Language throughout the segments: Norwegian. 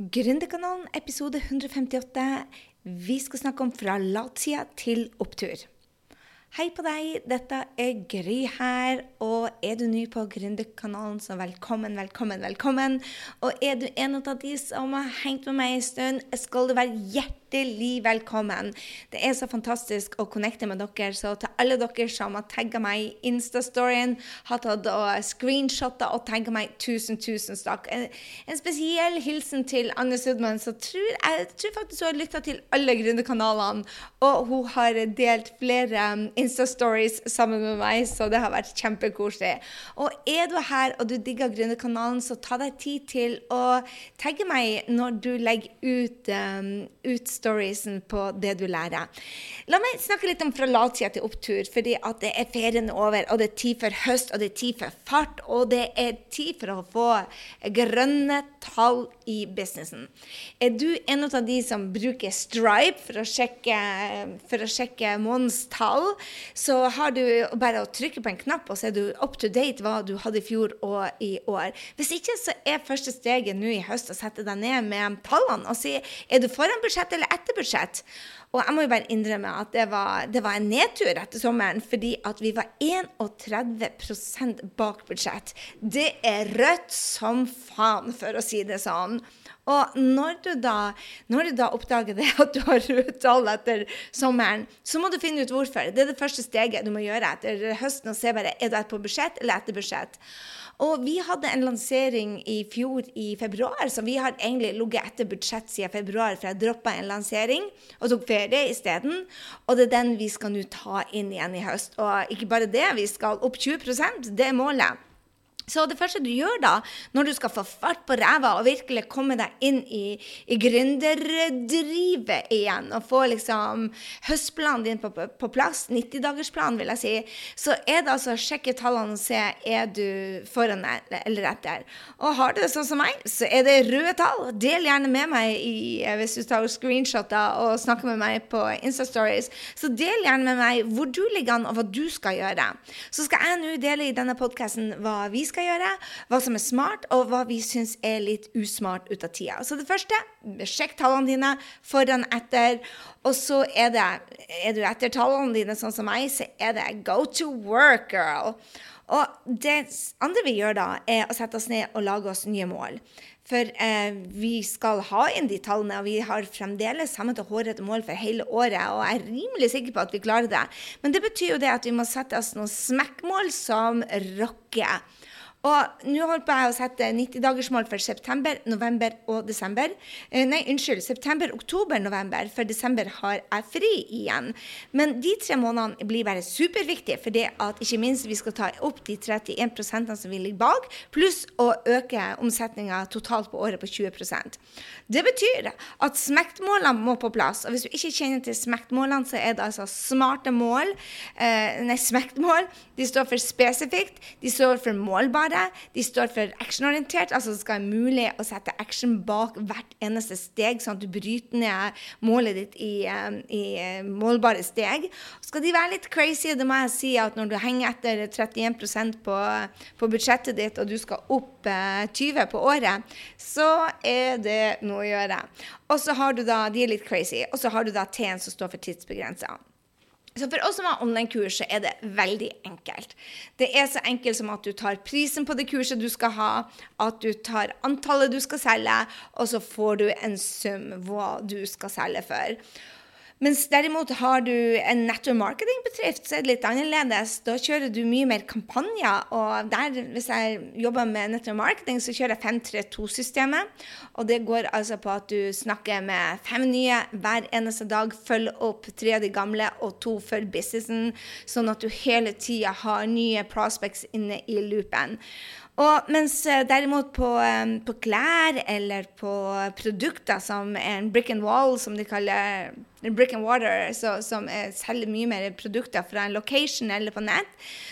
Gründerkanalen, episode 158. Vi skal snakke om fra latsida til opptur. Hei på deg, dette er Gry her. Og er du ny på Gründerkanalen, så velkommen, velkommen, velkommen. Og er du en av de som har hengt med meg en stund, skal du være hjertelig hjertelig velkommen. Det er så fantastisk å connecte med dere. Så til alle dere som har tagga meg i Insta-storyen, har tatt og screenshotta og tagga meg, tusen, tusen takk. En, en, spesiell hilsen til Anne Sudman, som tror, jeg tror faktisk hun har lytta til alle gründerkanalene. Og hun har delt flere um, Insta-stories sammen med meg, så det har vært kjempekoselig. Og er du her og du digger gründerkanalen, så ta deg tid til å tagge meg når du legger ut, um, ut storiesen på det du lærer. La meg snakke litt om fra latsida til opptur, fordi at det er ferien over, og det er tid for høst, og det er tid for fart, og det er tid for å få grønne tall i businessen. Er du en av de som bruker Stripe for å sjekke, for å sjekke månedens tall, så har du bare å trykke på en knapp, og så er du up to date hva du hadde i fjor og i år. Hvis ikke, så er første steget nå i høst å sette deg ned med tallene og si er du foran budsjett eller etter budsjett. Og jeg må jo bare innrømme at det var, det var en nedtur etter sommeren, fordi at vi var 31% bak budsjett. Det er rødt som faen, for å si det sånn. Og når du, da, når du da oppdager det at du har røde tall etter sommeren, så må du finne ut hvorfor. Det er det første steget du må gjøre etter høsten, og se bare er du på budsjett eller etter budsjett. Og vi hadde en lansering i fjor i februar, så vi har egentlig ligget etter budsjett siden februar, for jeg droppa en lansering og tok ferie isteden. Og det er den vi skal nå ta inn igjen i høst. Og ikke bare det, vi skal opp 20 det er målet. Så det første du gjør da, når du skal få fart på ræva og virkelig komme deg inn i, i gründerdrivet igjen, og få liksom høstplanen din på, på, på plass, 90-dagersplanen vil jeg si, så er det altså å sjekke tallene og se er du foran eller etter. Og har du det sånn som meg, så er det røde tall. Del gjerne med meg i, hvis du tar screenshoter og snakker med meg på Insta-stories. Så del gjerne med meg hvor du ligger an, og hva du skal gjøre. Så skal jeg nå dele i denne podkasten hva vi skal skal gjøre, hva som er smart, og hva vi syns er litt usmart ut av tida. Så det første, sjekk tallene dine foran, etter. Og så er det, er du etter tallene dine sånn som meg, så er det go to work, girl. Og det andre vi gjør da, er å sette oss ned og lage oss nye mål. For eh, vi skal ha inn de tallene, og vi har fremdeles samme til hårete mål for hele året. Og jeg er rimelig sikker på at vi klarer det. Men det betyr jo det at vi må sette oss noen smekkmål som rocker. Og nå holdt på jeg å sette 90-dagersmål for september, november og desember. Eh, nei, unnskyld. September, oktober, november. For desember har jeg fri igjen. Men de tre månedene blir bare superviktige, for det at ikke minst vi skal ta opp de 31% som vi ligger bak, pluss å øke omsetninga totalt på året på 20% Det betyr at smektmålene må på plass. Og hvis du ikke kjenner til smektmålene, så er det altså smarte mål. Eh, nei, smektmål. De står for spesifikt. De står for målbare målbare. De står for actionorientert, altså det skal være mulig å sette action bak hvert eneste steg, sånn at du bryter ned målet ditt i, i eh, målbare steg. Skal de være litt crazy, det må jeg si at når du henger etter 31 på, på budsjettet ditt, og du skal opp 20 eh, på året, så er det noe å gjøre. Og så har du da, De er litt crazy. Og så har du da T-en som står for tidsbegrensa. Så for oss som har online-kurs, så er det veldig enkelt. Det er så enkelt som at du tar prisen på det kurset du skal ha, at du tar antallet du skal selge, og så får du en sum hva du skal selge for. Mens derimot har du en netto marketing-bedrift, så er det litt annerledes. Da kjører du mye mer kampanjer. Og der, hvis jeg jobber med netto marketing, så kjører jeg 532-systemet. Og det går altså på at du snakker med fem nye hver eneste dag. Følger opp tre av de gamle og to for businessen, sånn at du hele tida har nye prospects inne i loopen. Og mens eh, derimot på, eh, på, klær eller på produkter som er en brick and wall, som de kaller brick and water, så, som er, selger mye mer produkter fra en location eller på nett,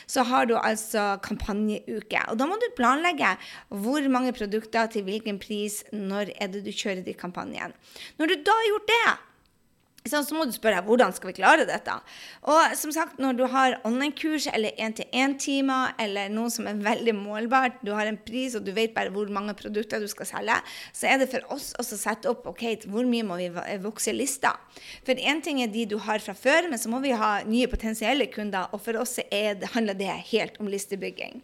så har du altså kampanjeuke. Og da må du planlegge hvor mange produkter til hvilken pris, når er det du kjører de kampanjene. Når du da har gjort det, så må du spørre hvordan skal vi klare dette. Og som sagt, når du har online-kurs eller én-til-én-timer eller noe som er veldig målbart, du har en pris og du vet bare hvor mange produkter du skal selge, så er det for oss å sette opp ok, hvor mye må vi vokse lista. For én ting er de du har fra før, men så må vi ha nye potensielle kunder. Og for oss det, handler det helt om listebygging.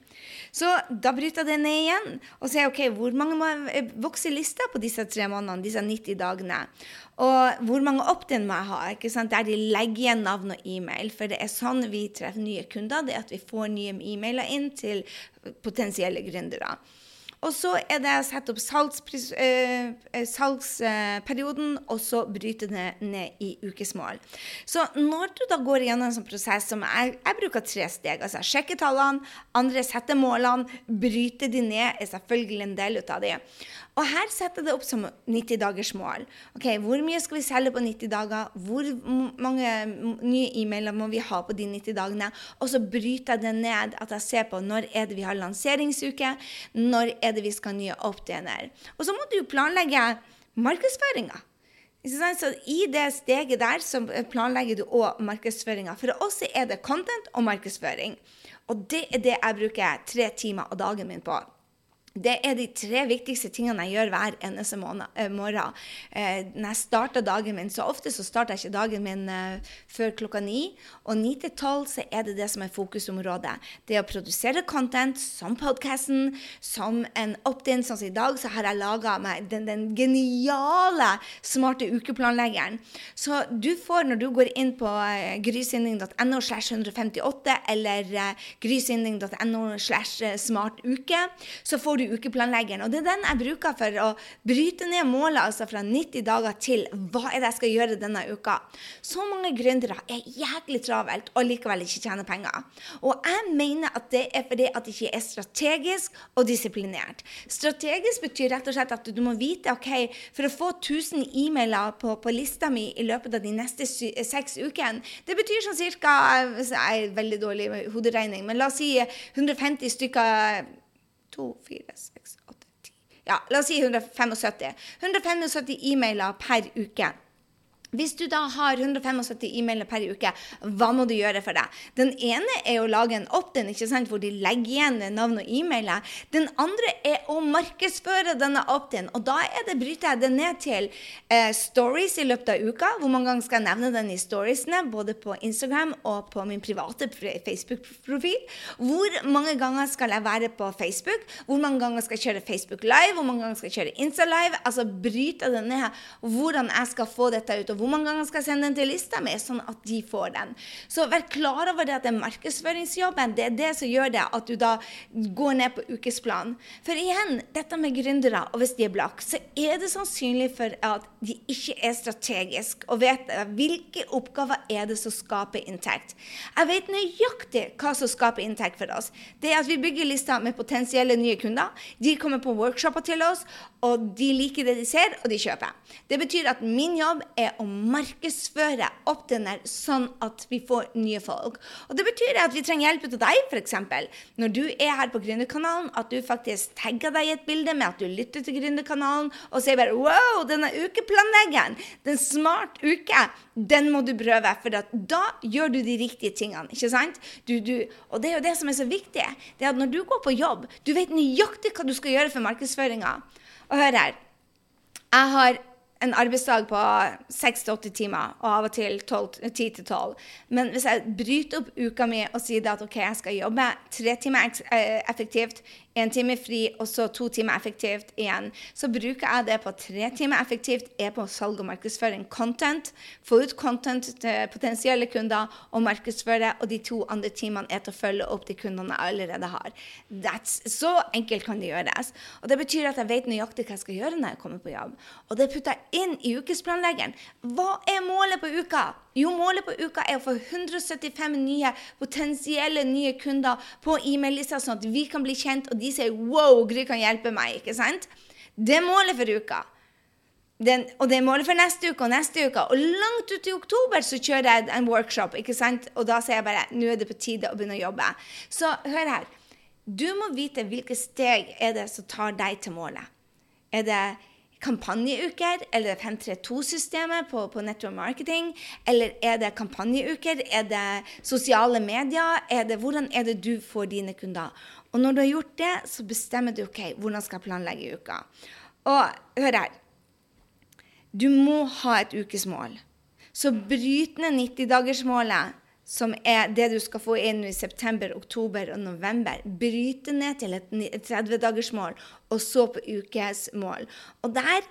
Så da bryter det ned igjen og sier ok, hvor mange må vokse lista på disse tre månedene, disse 90 dagene. Og hvor mange opt-in må jeg ha? ikke sant? Der de legger igjen navn og e-mail. For det er sånn vi treffer nye kunder. det er At vi får nye e-mailer inn til potensielle gründere. Og så er det å sette opp salgspris, øh, salgsperioden, og så bryte det ned i ukesmål. Så når du da går igjennom en sånn prosess som jeg, jeg bruker tre steg, altså sjekke tallene, andre setter målene, bryte de ned, er selvfølgelig en del ut av de. Og her setter jeg det opp som 90 dagers mål. Ok, Hvor mye skal vi selge på 90 dager? Hvor mange nye e-mailer må vi ha på de 90 dagene? Og så bryter jeg det ned at jeg ser på når er det vi har lanseringsuke, når er vi skal nye opptjener. Og så må du planlegge markedsføringa. Så I det steget der så planlegger du òg markedsføringa. For oss er det content og markedsføring. Og det er det jeg bruker tre timer av dagen min på. Det er de tre viktigste tingene jeg gjør hver eneste eh, morgen. Eh, når jeg starter dagen min, så ofte så starter jeg ikke dagen min eh, før klokka ni. Og ni til tolv så er det det som er fokusområdet. Det å produsere content som podkasten, som en opt-in. Sånn som i dag, så har jeg laga meg den, den, geniale smarte ukeplanleggeren. Så du får, når du går inn på uh, grysynding.no slash 158 eller uh, grysynding.no slash smartuke, så får du ukeplanleggeren. Og det er den jeg bruker for å bryte ned målet altså fra 90 dager til hva er det jeg skal gjøre denne uka. Så mange gründere er jæklig travelt og likevel ikke tjener penger. Og jeg mener at det er fordi at det ikke er strategisk og disiplinert. Strategisk betyr rett og slett at du må vite ok, for å få 1000 e-mailer på, på, lista mi i løpet av de neste seks ukene, det betyr sånn cirka Jeg er veldig dårlig hoderegning, men la oss si 150 stykker 2, 4, 6, 8, 10 Ja, la oss si 175. 175 e-mailer per uke. Hvis du da har 175 e-mailer per uke, hva må du gjøre for det? Den ene er å lage en opt-in hvor de legger igjen navn og e-mailer. Den andre er å markedsføre denne opt-in. Og da det, bryter jeg det ned til eh, stories i løpet av uka. Hvor mange ganger skal jeg nevne den i storiesene, både på Instagram og på min private Facebook-profil? Hvor mange ganger skal jeg være på Facebook? Hvor mange ganger skal jeg kjøre Facebook Live? Hvor mange ganger skal jeg kjøre Insta Live? Altså bryte det ned hvordan jeg skal få dette ut. og hvor mange ganger skal jeg sende den til lista mi, sånn at de får den? Så vær klar over det at det er markedsføringsjobben. Det er det som gjør det at du da går ned på ukesplan. For igjen, dette med gründere, og hvis de er blakk, så er det sannsynlig for at de ikke er strategiske og vet hvilke oppgaver er det som skaper inntekt. Jeg vet nøyaktig hva som skaper inntekt for oss. Det er at vi bygger lister med potensielle nye kunder. De kommer på workshoper til oss, og de liker det de ser, og de kjøper. Det betyr at min jobb er å markedsføre Optiner sånn at vi får nye folk. Og Det betyr at vi trenger hjelp av deg, f.eks. Når du er her på Gründerkanalen, at du faktisk tagger deg i et bilde med at du lytter til Gründerkanalen og sier bare Wow, denne ukeplanleggeren! Den smart uke! Den må du prøve, for da gjør du de riktige tingene. ikke sant? Du, du, og det er jo det som er så viktig. det er at Når du går på jobb, du vet nøyaktig hva du skal gjøre for markedsføringa. Og hør her. Jeg har en arbeidsdag på 6-8 timer, og av og til 10-12. Men hvis jeg bryter opp uka mi og sier at OK, jeg skal jobbe tre timer eh, effektivt én time fri og så to timer effektivt igjen. Så bruker jeg det på tre timer effektivt, er på salg og markedsføring. Content. Få ut content til potensielle kunder og markedsføre. Og de to andre timene er til å følge opp de kundene jeg allerede har. That's, så enkelt kan det gjøres. Og det betyr at jeg vet nøyaktig hva jeg skal gjøre når jeg kommer på jobb. Og det putter jeg inn i ukesplanleggeren. Hva er målet på uka? Jo, målet på uka er å få 175 nye potensielle nye kunder på e-mail-lista, sånn at vi kan bli kjent, og de sier 'wow, Gry kan hjelpe meg'. ikke sant? Det er målet for uka. Den, og det er målet for neste uke og neste uke. Og langt ut i oktober så kjører jeg en workshop, ikke sant? og da sier jeg bare 'nå er det på tide å begynne å jobbe'. Så hør her. Du må vite hvilke steg er det som tar deg til målet. Er det kampanjeuker? Eller 532-systemet på, på network marketing? Eller er det kampanjeuker? Er det sosiale medier? Er det, hvordan er det du får dine kunder? Og når du har gjort det, så bestemmer du ok, hvordan skal jeg planlegge uka. Og hør her. Du må ha et ukesmål. Så bryt ned 90-dagersmålet som er det du skal få inn i september, oktober og november, bryte ned til et 30-dagersmål, og så på ukesmål. Og der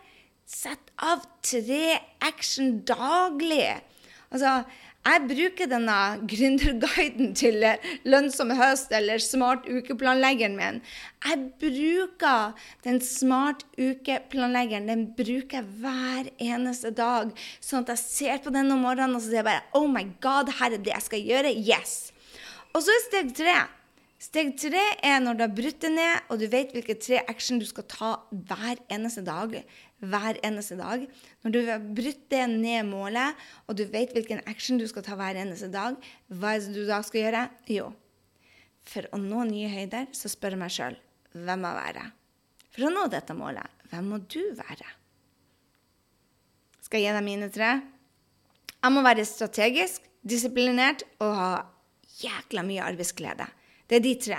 sett av tre action daglig. Altså, jeg bruker denne gründerguiden til lønnsom høst eller smart ukeplanleggeren min. Jeg bruker den smart ukeplanleggeren. Den bruker jeg hver eneste dag. Sånn at jeg ser på den om morgenen og så sier jeg bare Oh my God, her er det jeg skal gjøre. Yes. Og så er steg tre. Steg tre er når du har brutt det ned, og du vet hvilke tre action du skal ta hver eneste dag hver eneste dag. Når du har brutt det ned målet, og du vet hvilken action du skal ta hver eneste dag, hva er det du da skal gjøre? Jo, for å nå nye høyder så spør jeg meg sjøl hvem må være? For å nå dette målet, hvem må du være? Skal jeg gi deg mine tre? Jeg må være strategisk, disiplinert og ha jækla mye arbeidsglede. Det er de tre.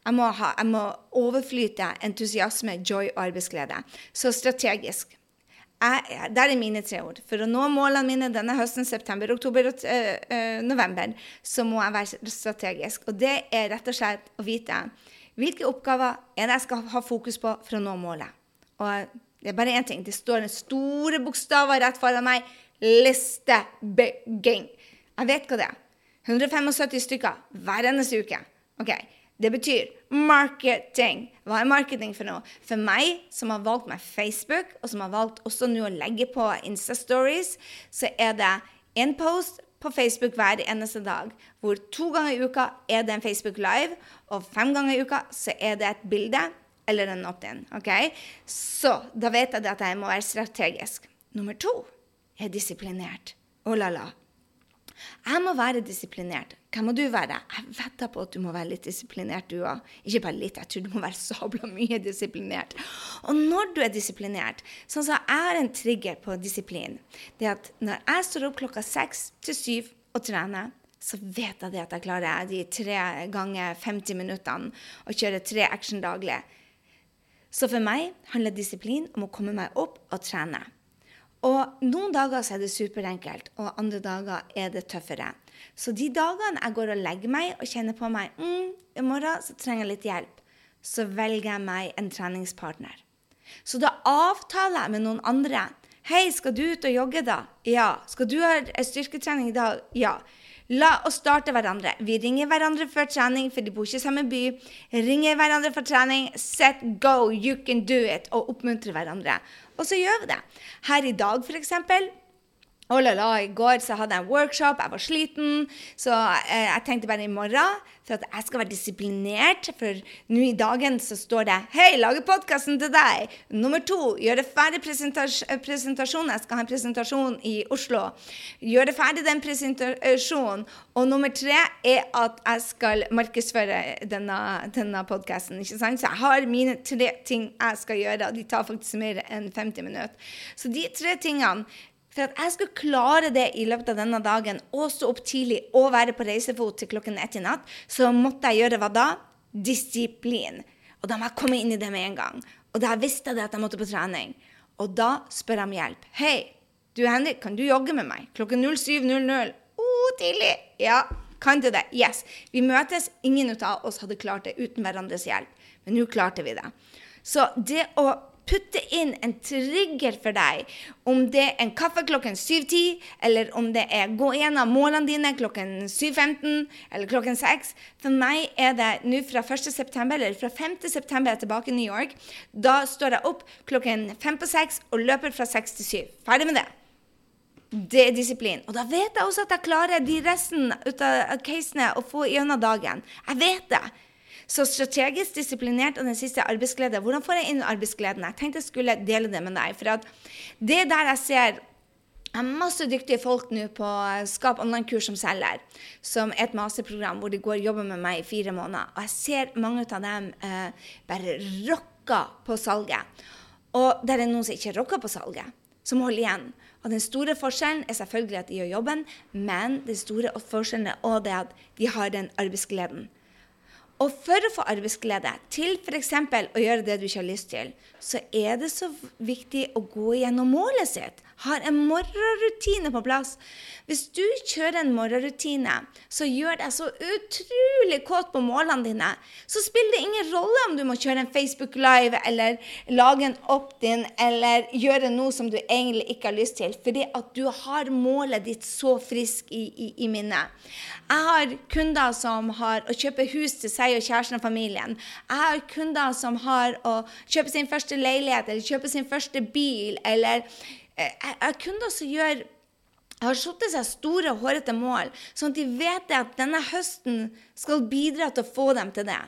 Jeg må, ha, jeg må overflyte entusiasme, joy og arbeidsglede. Så strategisk. Jeg, der er mine tre ord. For å nå målene mine denne høsten, september, oktober og øh, øh, november, så må jeg være strategisk. Og det er rett og slett å vite hvilke oppgaver er det jeg skal ha fokus på for å nå målet. Og det er bare én ting. Det står en store bokstaver rett foran meg. Listebygging. Jeg vet hva det er. 175 stykker hver eneste uke. Ok, det betyr marketing. Hva er marketing for noe? For meg, som har valgt meg Facebook, og som har valgt også nå å legge på Insta-stories, så er det en post på Facebook hver eneste dag. Hvor to ganger i uka er det en Facebook Live, og fem ganger i uka så er det et bilde eller en opt-in. Okay? Så da vet jeg at jeg må være strategisk. Nummer to er disiplinert. Oh la la. Jeg må være disiplinert. Hva må du være? Jeg vedder på at du må være litt disiplinert, du òg. Ikke bare litt, jeg tror du må være sabla mye disiplinert. Og når du er disiplinert Sånn som jeg har en trigger på disiplin. Det er at når jeg står opp klokka seks til syv og trener, så vet jeg det at jeg klarer de tre ganger 50 minuttene å kjøre tre action daglig. Så for meg handler disiplin om å komme meg opp og trene. Og noen dager så er det superenkelt, og andre dager er det tøffere. Så de dagene jeg går og legger meg og kjenner på meg mm, i morgen så trenger jeg litt hjelp, så velger jeg meg en treningspartner. Så da avtaler jeg med noen andre. Hei, skal du ut og jogge, da? Ja. Skal du ha styrketrening i dag? Ja. La oss starte hverandre. Vi ringer hverandre før trening, for de bor ikke i samme by. Ringer hverandre for trening. Set go, you can do it. Og oppmuntre hverandre. Og så gjør vi det. Her i dag, f.eks. Oh la la, I går så hadde jeg en workshop, jeg var sliten, så eh, jeg tenkte bare i morgen for at jeg skal være disiplinert. For nå i dagen så står det 'Hei, lager podkasten til deg'. Nummer to, gjøre ferdig presentas presentasjonen. Jeg skal ha en presentasjon i Oslo. Gjøre ferdig den presentasjonen. Og nummer tre er at jeg skal markedsføre denne, denne podkasten. Så jeg har mine tre ting jeg skal gjøre, og de tar faktisk mer enn 50 minutter. Så de tre tingene for at jeg skulle klare det i løpet av denne dagen, og stå opp tidlig og være på reisefot til klokken ett i natt, så måtte jeg gjøre hva da? Disiplin. Og da må jeg komme inn i det med en gang. Og da visste jeg at jeg måtte på trening. Og da spør jeg om hjelp. 'Hei, du Henrik, kan du jogge med meg klokken 07.00?' Oh, tidlig! Ja, kan du det? Yes. Vi møtes. Ingen av oss hadde klart det uten hverandres hjelp. Men nå klarte vi det. Så det å putte inn en trigger for deg, om det er en kaffe klokken 7.10, eller om det er gå gjennom målene dine klokken 7.15 eller klokken 6. For meg er det nå fra 1.9., eller fra 5.9. er jeg tilbake i New York. Da står jeg opp klokken 5 på 6 og løper fra 6 til 7. Ferdig med det. Det er disiplin. Og da vet jeg også at jeg klarer de resten av casene å få gjennom dagen. Jeg vet det. Så strategisk disiplinert og den siste arbeidsglede. Hvordan får jeg inn arbeidsgleden? Jeg tenkte jeg skulle dele det med deg. For det der jeg ser jeg har masse dyktige folk nå på Skap online-kurs som selger, som er et masterprogram hvor de går og jobber med meg i fire måneder. Og jeg ser mange av dem eh, bare rocker på salget. Og der er noen som ikke rocker på salget, som holder igjen. Og den store forskjellen er selvfølgelig at de gjør jobben, men den store forskjellen er også det at de har den arbeidsgleden. Og for å få arbeidsglede til f.eks. å gjøre det du ikke har lyst til, så er det så viktig å gå gjennom målet sitt. Har en morgenrutine på plass. Hvis du kjører en morgenrutine så gjør deg så utrolig kåt på målene dine, så spiller det ingen rolle om du må kjøre en Facebook Live eller lage en opt-in eller gjøre noe som du egentlig ikke har lyst til, fordi at du har målet ditt så frisk i, i, i minnet. Jeg har kunder som har å kjøpe hus til seg og kjæresten og familien. Jeg har kunder som har å kjøpe sin første leilighet eller kjøpe sin første bil. Eller jeg har kunder som gjør har satt seg store, hårete mål, sånn at de vet at denne høsten skal bidra til å få dem til det.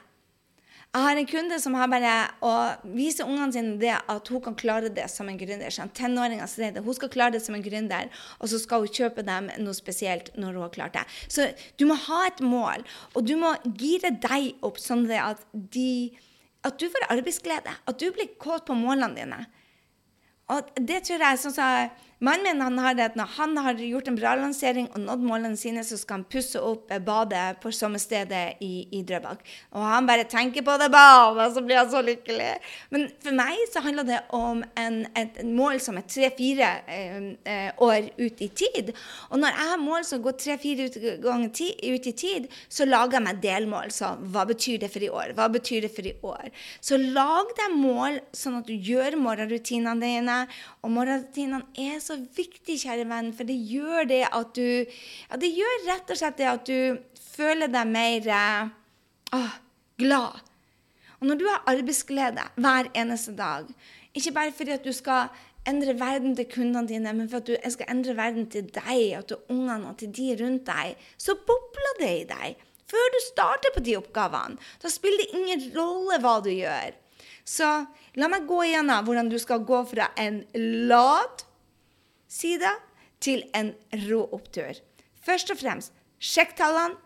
Jeg har en kunde som har bare å vise ungene sine det at hun kan klare det som en gründer. Sånn, Tenåringer sier det. Hun skal klare det som en gründer, og så skal hun kjøpe dem noe spesielt når hun har klart det. Så du må ha et mål, og du må gire deg opp sånn at, de, at du får arbeidsglede. At du blir kåt på målene dine. Og det tror jeg sånn så, Mannen min han har det at når han har gjort en bra lansering og nådd målene sine, så skal han pusse opp badet på sommerstedet i, i Drøbak. Og han bare tenker på det badet, så blir han så lykkelig. Men for meg så handler det om en, et, mål som er tre-fire eh, eh, år ut i tid. Og når jeg har mål som går tre-fire ut, ut, i tid, så lager jeg meg delmål. Så hva betyr det for i år? Hva betyr det for i år? Så lag deg mål sånn at du gjør morgenrutinene dine. Og morgenrutinene er så så viktig, kjære venn, for det gjør det at du Ja, det gjør rett og slett det at du føler deg mer uh, glad. Og når du har arbeidsglede hver eneste dag, ikke bare fordi at du skal endre verden til kundene dine, men for at du skal endre verden til deg og til ungene og til de rundt deg, så bobler det i deg. Før du starter på de oppgavene. Da spiller det ingen rolle hva du gjør. Så la meg gå igjennom hvordan du skal gå fra en lat side til en rå opptur. Først og fremst, sjekk tallene.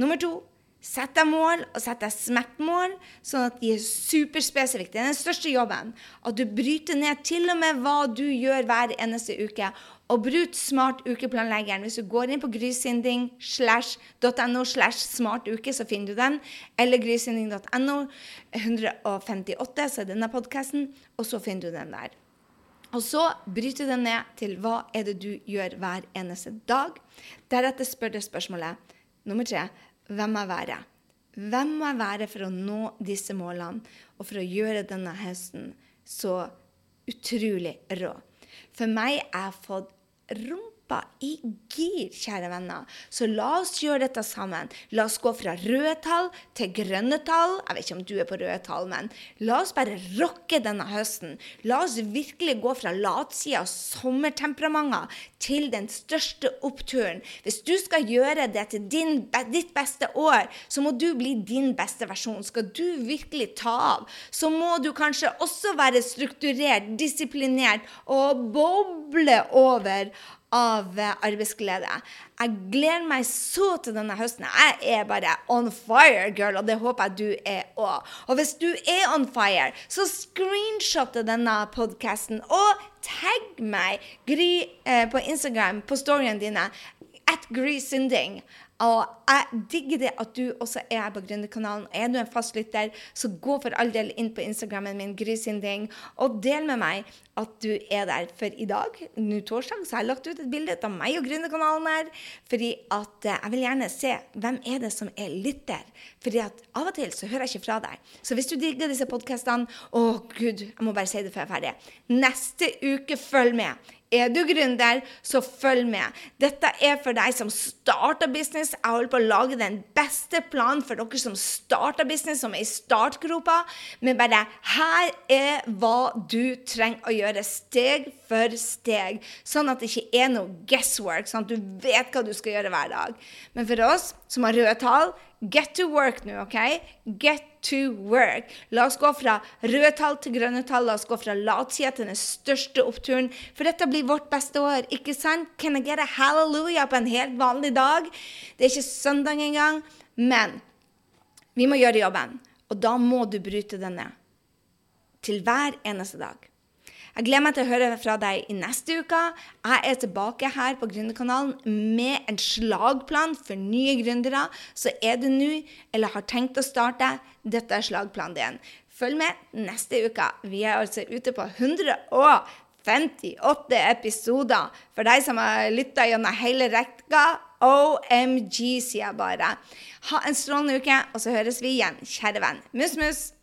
Nummer to, sett deg mål, og sett deg smertemål, sånn at de er superspesifikke. Det er den største jobben. At du bryter ned til og med hva du gjør hver eneste uke. Og bruk smart ukeplanleggeren. Hvis du går inn på grysynding.no så finner du den. Eller grysynding.no 158, så er denne podkasten, og så finner du den der. Og så bryter det ned til hva er det du gjør hver eneste dag. Deretter spør det spørsmålet nummer tre hvem må jeg være? Hvem må jeg være for å nå disse målene og for å gjøre denne høsten så utrolig rå? For meg er jeg fått rom hoppa i gir, kjære venner. Så la oss gjøre dette sammen. La oss gå fra røde tall til grønne tall. Jeg vet ikke om du er på røde tall, men la oss bare rocke denne høsten. La oss virkelig gå fra latsida og sommertemperamenter til den største oppturen. Hvis du skal gjøre det til din, ditt beste år, så må du bli din beste versjon. Skal du virkelig ta av, så må du kanskje også være strukturert, disiplinert og boble over av arbeidsglede. Jeg gleder meg så til denne høsten. Jeg er bare on fire, girl, og det håper jeg du er òg. Og hvis du er on fire, så screenshotte denne podkasten og tagg meg Gry, eh, på Instagram, på storyene dine. At Gry Synding. Og jeg digger det at du også er her på Gründerkanalen. Er du en fastlytter, så gå for all del inn på Instagrammen min, Grysynding, og del med meg at du er der. For i dag, nå torsdag, så har jeg lagt ut et bilde av meg og Gründerkanalen her. Fordi at eh, jeg vil gjerne se hvem er det som er lytter. Fordi at av og til så hører jeg ikke fra deg. Så hvis du digger disse podkastene Å, gud, jeg må bare si det før jeg er ferdig. Neste uke, følg med. Er du gründer, så følg med. Dette er for deg som starter business. Jeg holder på å lage den beste planen for dere som starter business, som er i startgropa. Men bare her er hva du trenger å gjøre, steg for steg. Sånn at det ikke er noe guesswork, sånn at du vet hva du skal gjøre hver dag. Men for oss som har røde tall, get to work nå, OK? Get to work. La oss gå fra røde tall til grønne tall. La oss gå fra latsida til den største oppturen. For dette blir vårt beste år. Ikke sant? Can I get a hallelujah på en helt vanlig dag? Det er ikke søndag engang. Men vi må gjøre jobben. Og da må du bryte den ned. til hver eneste dag. Jeg gleder meg til å høre fra deg i neste uke. Jeg er tilbake her på Gründerkanalen med en slagplan for nye gründere. Så er du nå eller har tenkt å starte, dette er slagplanen din. Følg med neste uke. Vi er altså ute på 158 episoder. For deg som har lytta gjennom hele rekka, OMG, sier jeg bare. Ha en strålende uke, og så høres vi igjen, kjære venn. Mus, mus!